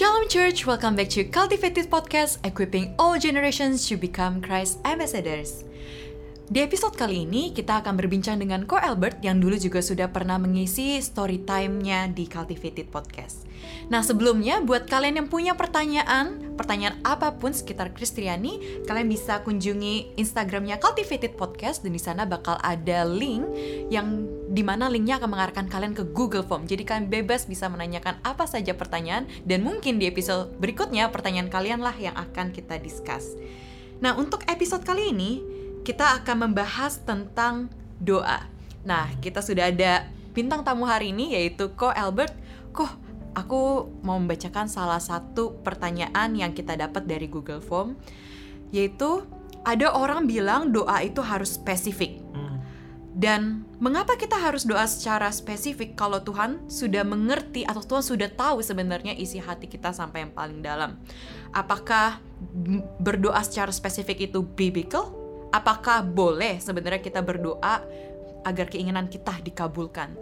Shalom Church, welcome back to Cultivated Podcast, equipping all generations to become Christ ambassadors. Di episode kali ini, kita akan berbincang dengan Ko Albert yang dulu juga sudah pernah mengisi story time-nya di Cultivated Podcast. Nah, sebelumnya, buat kalian yang punya pertanyaan, pertanyaan apa pun sekitar Kristiani, kalian bisa kunjungi Instagramnya Cultivated Podcast, dan di sana bakal ada link yang di mana linknya akan mengarahkan kalian ke Google Form. Jadi kalian bebas bisa menanyakan apa saja pertanyaan, dan mungkin di episode berikutnya, pertanyaan kalian lah yang akan kita discuss. Nah, untuk episode kali ini, kita akan membahas tentang doa. Nah, kita sudah ada bintang tamu hari ini yaitu Ko Albert. Ko, aku mau membacakan salah satu pertanyaan yang kita dapat dari Google Form yaitu ada orang bilang doa itu harus spesifik. Dan mengapa kita harus doa secara spesifik kalau Tuhan sudah mengerti atau Tuhan sudah tahu sebenarnya isi hati kita sampai yang paling dalam? Apakah berdoa secara spesifik itu biblical apakah boleh sebenarnya kita berdoa agar keinginan kita dikabulkan?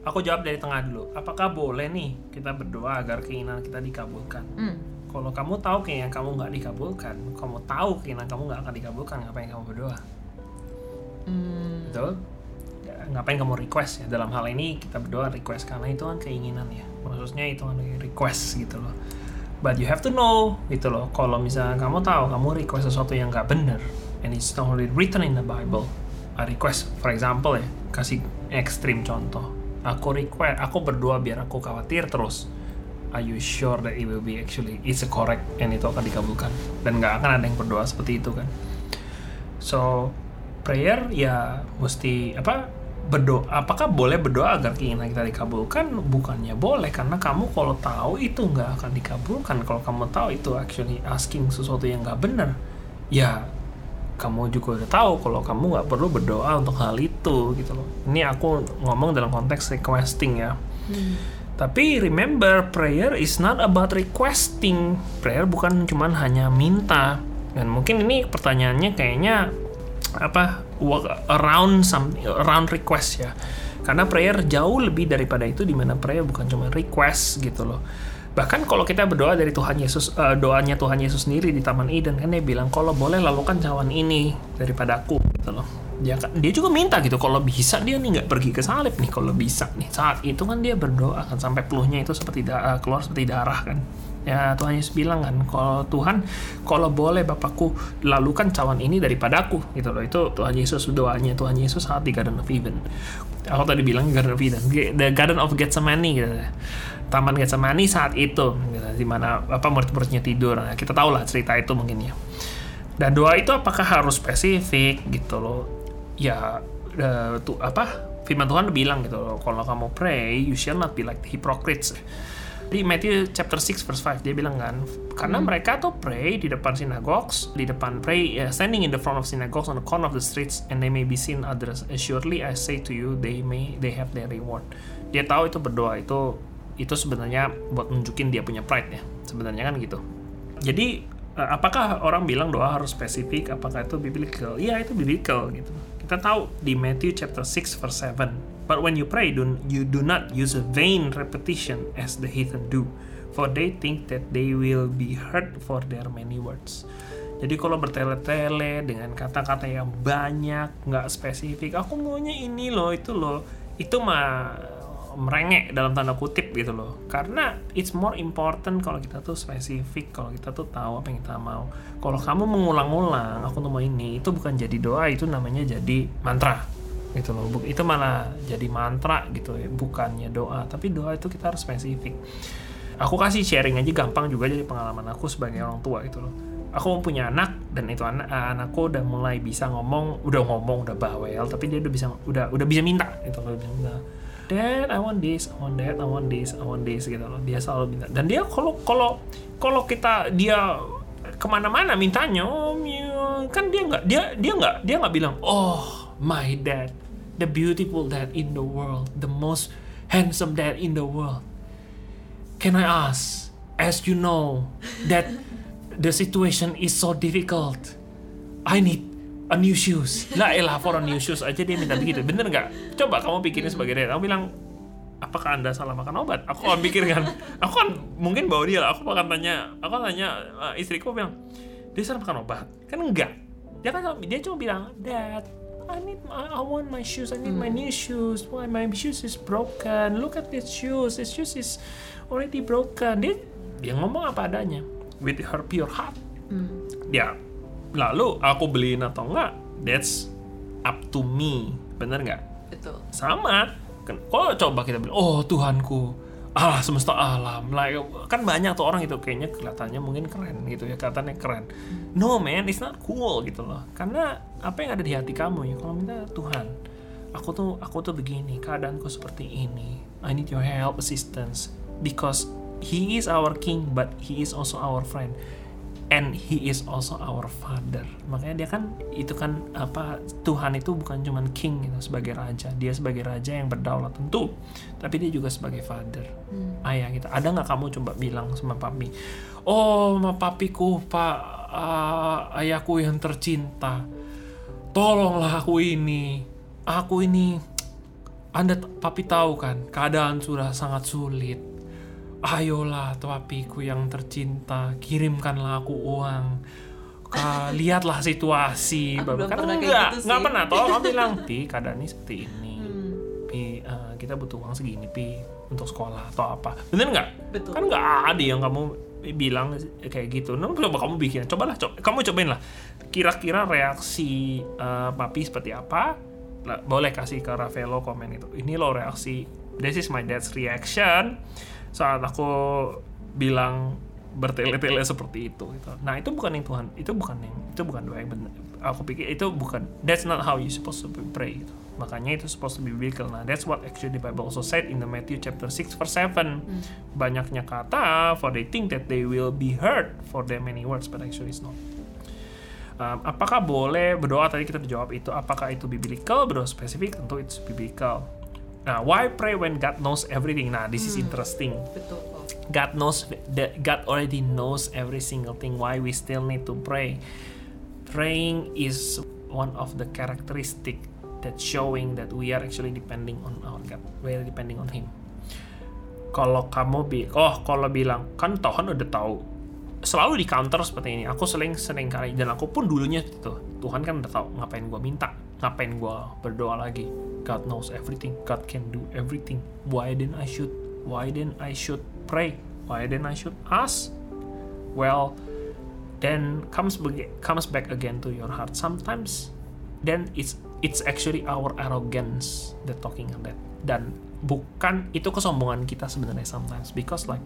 Aku jawab dari tengah dulu. Apakah boleh nih kita berdoa agar keinginan kita dikabulkan? Hmm. Kalau kamu tahu keinginan kamu nggak dikabulkan, kamu tahu keinginan kamu nggak akan dikabulkan, ngapain kamu berdoa? Hmm. Betul? Ngapain kamu request ya? Dalam hal ini kita berdoa request karena itu kan keinginan ya. Maksudnya itu kan request gitu loh. But you have to know gitu loh. Kalau misalnya kamu tahu kamu request sesuatu yang nggak benar, and it's not only written in the Bible. I request, for example ya, kasih ekstrim contoh. Aku request, aku berdoa biar aku khawatir terus. Are you sure that it will be actually it's a correct and itu akan dikabulkan? Dan nggak akan ada yang berdoa seperti itu kan? So prayer ya mesti apa berdoa apakah boleh berdoa agar keinginan kita dikabulkan bukannya boleh karena kamu kalau tahu itu nggak akan dikabulkan kalau kamu tahu itu actually asking sesuatu yang nggak benar ya kamu juga udah tahu kalau kamu nggak perlu berdoa untuk hal itu gitu loh. Ini aku ngomong dalam konteks requesting ya. Hmm. Tapi remember prayer is not about requesting. Prayer bukan cuman hanya minta. Dan mungkin ini pertanyaannya kayaknya apa around some around request ya. Karena prayer jauh lebih daripada itu di mana prayer bukan cuma request gitu loh Bahkan kalau kita berdoa dari Tuhan Yesus, uh, doanya Tuhan Yesus sendiri di Taman Eden kan dia bilang kalau boleh lakukan cawan ini daripada aku gitu loh. Dia dia juga minta gitu kalau bisa dia nih nggak pergi ke salib nih kalau bisa nih saat itu kan dia berdoa kan sampai peluhnya itu seperti da- keluar seperti darah kan ya Tuhan Yesus bilang kan kalau Tuhan kalau boleh Bapakku lalukan cawan ini daripada aku gitu loh itu Tuhan Yesus doanya Tuhan Yesus saat di Garden of Eden aku tadi bilang Garden of Eden the Garden of Gethsemane gitu Taman Getsemani saat itu gitu, di mana apa murid-muridnya tidur. Nah, kita tahu lah cerita itu mungkin ya. Dan doa itu apakah harus spesifik gitu loh? Ya uh, tuh apa? Firman Tuhan bilang gitu loh, kalau kamu pray, you shall not be like the hypocrites. Di Matthew chapter 6 verse 5 dia bilang kan, karena hmm. mereka tuh pray di depan synagogues, di depan pray uh, standing in the front of synagogues on the corner of the streets and they may be seen others. Surely I say to you they may they have their reward. Dia tahu itu berdoa itu itu sebenarnya buat nunjukin dia punya pride ya sebenarnya kan gitu. Jadi eh, apakah orang bilang doa harus spesifik? Apakah itu biblical? Iya itu biblical gitu. Kita tahu di Matthew chapter 6 verse 7 but when you pray do, you do not use a vain repetition as the heathen do for they think that they will be heard for their many words. Jadi kalau bertele-tele dengan kata-kata yang banyak, nggak spesifik, aku maunya ini loh, itu loh, itu mah merengek dalam tanda kutip gitu loh. Karena it's more important kalau kita tuh spesifik kalau kita tuh tahu apa yang kita mau. Kalau kamu mengulang-ulang aku mau ini itu bukan jadi doa itu namanya jadi mantra gitu loh. Itu malah jadi mantra gitu ya bukannya doa tapi doa itu kita harus spesifik. Aku kasih sharing aja gampang juga jadi pengalaman aku sebagai orang tua gitu loh. Aku punya anak dan itu anak anakku udah mulai bisa ngomong udah ngomong udah bawel tapi dia udah bisa udah udah bisa minta gitu loh bisa minta Dad I want this I want that I want this I want this gitu loh. Dia selalu minta. Dan dia kalau kalau kalau kita dia ke mana-mana mintanya oh kan dia nggak dia dia nggak dia nggak bilang oh my dad the beautiful dad in the world the most handsome dad in the world. Can I ask as you know that the situation is so difficult I need a new shoes. Lah elah for a new shoes aja dia minta begitu. Bener nggak? Coba kamu pikirin sebagai dia kamu bilang apakah anda salah makan obat? Aku akan pikir kan. Aku kan mungkin bawa dia lah. Aku akan tanya aku akan tanya uh, istriku bilang dia salah makan obat? Kan enggak dia kan dia cuma bilang dad I need my, I want my shoes I need my new shoes. Why my shoes is broken. Look at this shoes. This shoes is already broken. Dia dia ngomong apa adanya. With her pure heart. Ya. Lalu aku beliin atau enggak that's up to me. Bener nggak? Betul. sama. Kalau coba kita bilang oh Tuhanku Allah semesta alam. Like, kan banyak tuh orang itu kayaknya kelihatannya mungkin keren gitu ya kelihatannya keren. No man it's not cool gitu loh. Karena apa yang ada di hati kamu ya kalau minta Tuhan aku tuh aku tuh begini keadaanku seperti ini. I need your help assistance. Because he is our king but he is also our friend and he is also our father. Makanya dia kan itu kan apa Tuhan itu bukan cuman king gitu sebagai raja. Dia sebagai raja yang berdaulat tentu tapi dia juga sebagai father. Ayah kita ada nggak kamu coba bilang sama papi oh sama papiku pak ah, ayahku yang tercinta. Tolonglah aku ini. Aku ini anda papi tahu kan keadaan sudah sangat sulit ayolah papiku yang tercinta kirimkanlah aku uang. Ka, lihatlah situasi Aku kan enggak gitu enggak pernah toh kamu bilang pi keadaan ini seperti ini. Hmm. pi eh, kita butuh uang segini pi untuk sekolah atau apa. Bener nggak Betul. kan nggak ada yang kamu bilang kayak gitu. Nah, coba kamu bikin cobalah coba kamu cobain lah. Kira-kira reaksi eh, papi seperti apa? Lah, boleh kasih ke Ravelo komen itu. Ini loh reaksi this is my dad's reaction saat aku bilang bertele-tele seperti itu gitu. Nah, itu bukan yang Tuhan, itu bukan yang itu bukan doa yang benar. Aku pikir itu bukan that's not how you supposed to pray gitu. Makanya itu supposed to be biblical. Nah, that's what actually the Bible also said in the Matthew chapter 6 verse 7. Banyaknya kata for they think that they will be heard for their many words but actually it's not. Um, apakah boleh berdoa tadi kita dijawab itu apakah itu biblical berdoa spesifik tentu it's biblical nah why pray when God knows everything? Nah this is interesting. Betul. God knows that God already knows every single thing. Why we still need to pray? Praying is one of the characteristic that showing that we are actually depending on our God. We are depending on him. Kalau kamu bi oh kalau bilang kan Tuhan udah tahu. Selalu di counter seperti ini. Aku sering sering kali dan aku pun dulunya gitu Tuhan kan udah tahu ngapain gua minta ngapain gua berdoa lagi? God knows everything. God can do everything. Why then I should? Why then I should pray? Why then I should ask? Well then comes comes back again to your heart. Sometimes then it's it's actually our arrogance that talking on that. Dan bukan itu kesombongan kita sebenarnya sometimes. Because like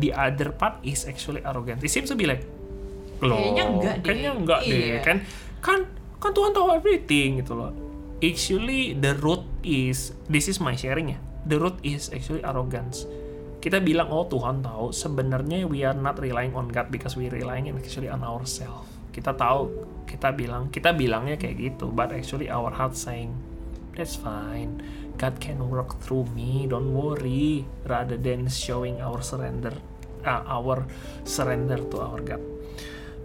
the other part is actually arrogant. It seems to be like loh Kayaknya enggak deh." kayaknya enggak deh Iya. kan? Kan kan Tuhan tahu everything gitu loh. Actually the root is this is my sharing ya. The root is actually arrogance. Kita bilang oh Tuhan tahu. Sebenarnya we are not relying on God because we relying actually on ourselves kita tahu kita bilang kita bilangnya kayak gitu but actually our heart saying that's fine. God can work through me. Don't worry. Rather than showing our surrender uh, our surrender to our God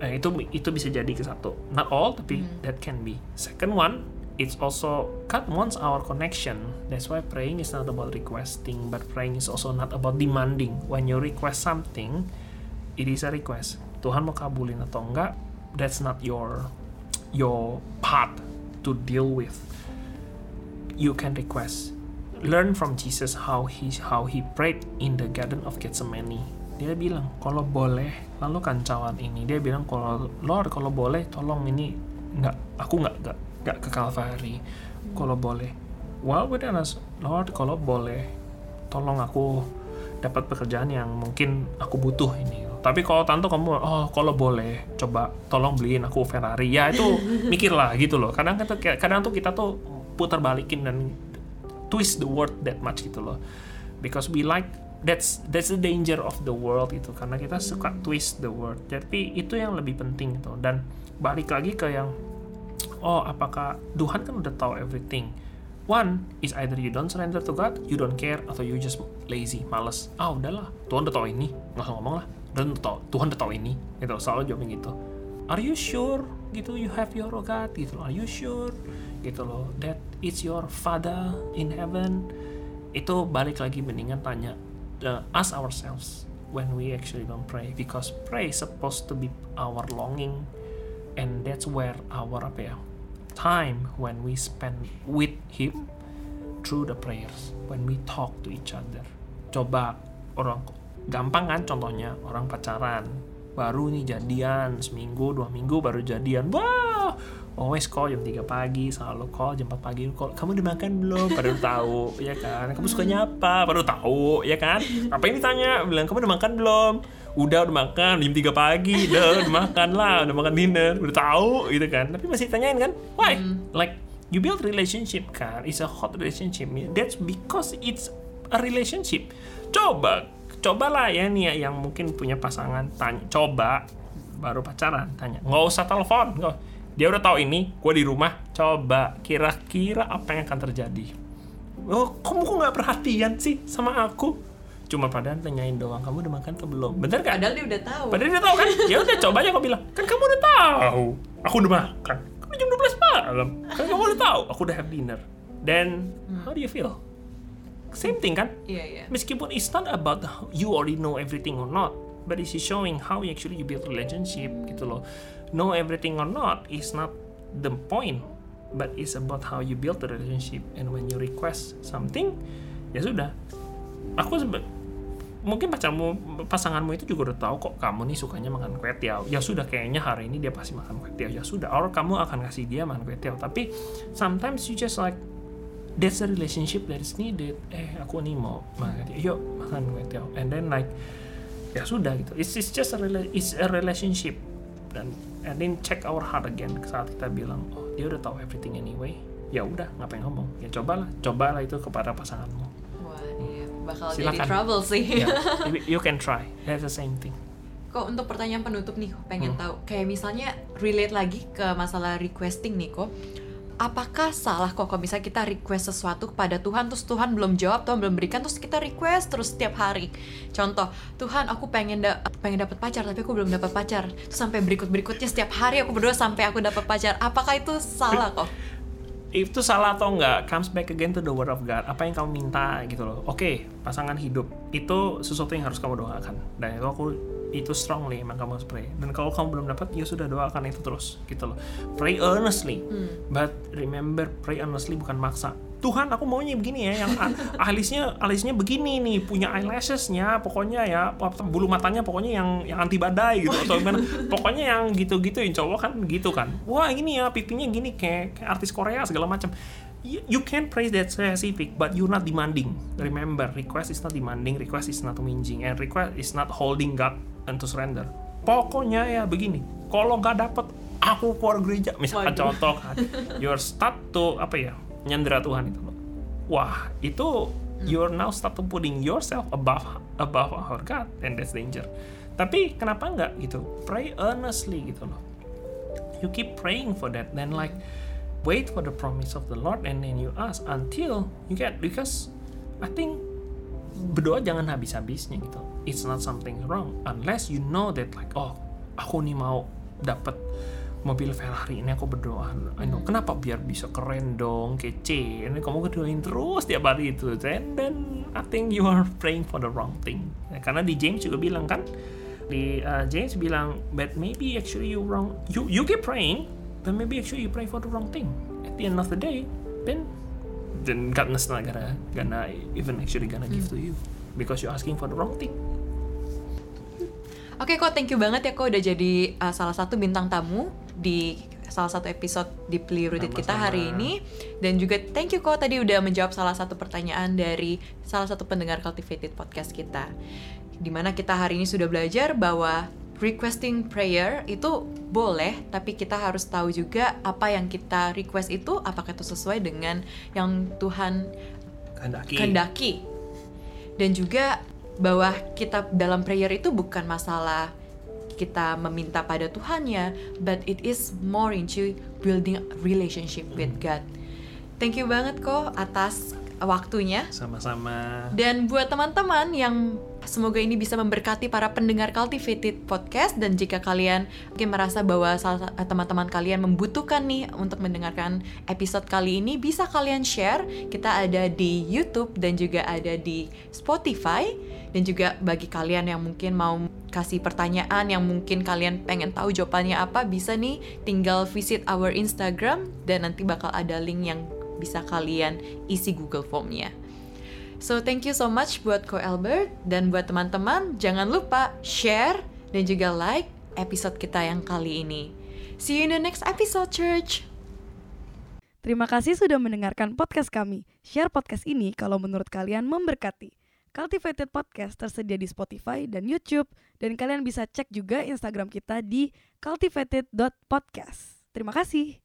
Eh, itu itu bisa jadi ke satu. Not all tapi that can be. Second one it's also God wants our connection. That's why praying is not about requesting but praying is also not about demanding. When you request something it is a request. Tuhan mau kabulin atau enggak that's not your your part to deal with. You can request. Learn from Jesus how he how he prayed in the garden of Gethsemane dia bilang kalau boleh lalu kancawan ini dia bilang kalau Lord kalau boleh tolong ini nggak aku nggak nggak nggak ke Calvary. Kalau boleh. Wow benar Lord kalau boleh tolong aku dapat pekerjaan yang mungkin aku butuh ini. Tapi kalau tante kamu oh kalau boleh coba tolong beliin aku Ferrari. Ya itu mikir lah gitu loh. Kadang kita kadang tuh kita tuh putar balikin dan twist the word that much gitu loh. Because we like that's that's the danger of the world itu karena kita suka twist the word tapi itu yang lebih penting gitu dan balik lagi ke yang oh apakah Tuhan kan udah tahu everything? One is either you don't surrender to God you don't care atau you just lazy males. Ah udahlah. Tuhan udah tahu ini. Nggak usah ngomong lah. Udah tahu Tuhan udah tahu ini. Gitu selalu jawabnya gitu. Are you sure? Gitu you have your God. Gitu are you sure? Gitu loh. That it's your father in heaven. Itu balik lagi mendingan tanya uh, ask ourselves when we actually don't pray because pray is supposed to be our longing and that's where our apa ya time when we spend with him through the prayers when we talk to each other. Coba orang gampang kan contohnya orang pacaran baru nih jadian seminggu dua minggu baru jadian wah always call jam 3 pagi selalu call jam 4 pagi. Call kamu udah makan belum? Baru tahu ya kan. Kamu sukanya apa? Baru tahu ya kan. Apa ini? tanya. Bilang kamu udah makan belum? Udah udah makan. Jam 3 pagi. Udah udah makan lah. Udah makan dinner. Udah tahu gitu kan. Tapi masih tanyain kan why? Like you build relationship kan. It's a hot relationship. That's because it's a relationship. Coba cobalah ya nih ya, yang mungkin punya pasangan tanya coba baru pacaran tanya. Nggak usah telepon nggak dia udah tahu ini gue di rumah coba kira-kira apa yang akan terjadi. Oh kamu kok nggak perhatian sih sama aku? Cuma padahal tanyain doang kamu udah makan atau belum? Bener gak Padahal dia udah tahu. padahal dia tahu kan? Ya udah coba aja kau bilang kan kamu udah tahu. Aku udah makan. Kan jam 12 malam. Kan kamu udah tahu? Aku udah have dinner. Then how do you feel? Same thing kan? Iya, iya. meskipun it's not about you already know everything or not but it's showing how actually you build relationship gitu loh know everything or not is not the point but it's about how you build the relationship. And when you request something ya sudah. Aku sebe- mungkin pacarmu pasanganmu itu juga udah tahu kok kamu nih sukanya makan kue tiaw. Ya sudah kayaknya hari ini dia pasti makan kue tiaw. Ya sudah or kamu akan kasih dia makan kue tiaw. Tapi sometimes you just like that's a relationship that is needed. Eh aku nih mau makan yuk makan kue tiaw. And then like ya sudah gitu. It's, it's just a rela- it's a relationship dan and then check our heart again saat kita bilang oh dia udah tahu everything anyway ya udah ngapain ngomong ya cobalah cobalah itu kepada pasanganmu Wah, iya. Bakal jadi Silakan. trouble sih. ya you- can try that's the same thing Kok untuk pertanyaan penutup nih, pengen Hmm. tahu kayak misalnya relate lagi ke masalah requesting nih kok. Apakah salah kok kalau misalnya kita request sesuatu kepada Tuhan terus Tuhan belum jawab, Tuhan belum berikan terus kita request terus setiap hari. Contoh, Tuhan aku pengen da pengen dapat pacar tapi aku belum dapat pacar. Terus sampai berikut-berikutnya setiap hari aku berdoa sampai aku dapat pacar. Apakah itu salah kok? itu salah atau enggak comes back again to the word of God apa yang kamu minta gitu loh oke pasangan hidup itu sesuatu yang harus kamu doakan dan itu aku itu strongly emang kamu harus pray. Dan kalau kamu belum dapat ya sudah doakan itu terus gitu loh. Pray earnestly. But remember pray earnestly bukan maksa. Tuhan aku maunya begini ya yang alisnya alisnya begini nih punya eyelashesnya pokoknya ya bulu matanya pokoknya yang yang anti badai gitu atau gimana. Pokoknya yang gitu-gitu yang cowok kan gitu kan. Wah ini ya pipinya gini kayak, kayak artis Korea segala macam. You, you can praise that specific but you're not demanding. Remember request is not demanding request is not whinging and request is not holding God and to surrender. Pokoknya ya begini kalau nggak dapet aku keluar gereja. Misalkan Waduh. contoh kan your start to apa ya nyandera Tuhan itu. Loh. wah itu you're now start to putting yourself above above our God and that's danger. Tapi kenapa nggak gitu? Pray earnestly gitu loh. You keep praying for that then like wait for the promise of the Lord and then you ask until you get because I think berdoa jangan habis-habisnya gitu it's not something wrong unless you know that like oh aku nih mau dapat mobil Ferrari ini aku berdoa I know kenapa biar bisa keren dong kece? Ini kamu kedoain terus tiap hari itu. Then then I think you are praying for the wrong thing. Ya, karena di James juga bilang kan di uh, James bilang but maybe actually you wrong you you keep praying but maybe actually you pray for the wrong thing. At the end of the day then then God not gonna gonna even actually gonna give to you because you're asking for the wrong thing Oke kok, thank you banget ya kok udah jadi uh, salah satu bintang tamu di salah satu episode di Rooted kita hari ini. Dan juga thank you kok tadi udah menjawab salah satu pertanyaan dari salah satu pendengar Cultivated podcast kita. Di mana kita hari ini sudah belajar bahwa requesting prayer itu boleh tapi kita harus tahu juga apa yang kita request itu apakah itu sesuai dengan yang Tuhan kehendaki. kehendaki. Dan juga bahwa kita dalam prayer itu bukan masalah kita meminta pada Tuhannya but it is more into building relationship with God thank you banget kok atas waktunya. Sama-sama. Dan buat teman-teman yang semoga ini bisa memberkati para pendengar Cultivated Podcast dan jika kalian mungkin merasa bahwa salah teman-teman kalian membutuhkan nih untuk mendengarkan episode kali ini bisa kalian share. Kita ada di YouTube dan juga ada di Spotify dan juga bagi kalian yang mungkin mau kasih pertanyaan yang mungkin kalian pengen tahu jawabannya apa bisa nih tinggal visit our Instagram dan nanti bakal ada link yang bisa kalian isi Google Formnya. So thank you so much buat Ko Albert dan buat teman-teman jangan lupa share dan juga like episode kita yang kali ini. See you in the next episode, church. Terima kasih sudah mendengarkan podcast kami. Share podcast ini kalau menurut kalian memberkati. Cultivated Podcast tersedia di Spotify dan YouTube dan kalian bisa cek juga Instagram kita di cultivated.podcast. Terima kasih.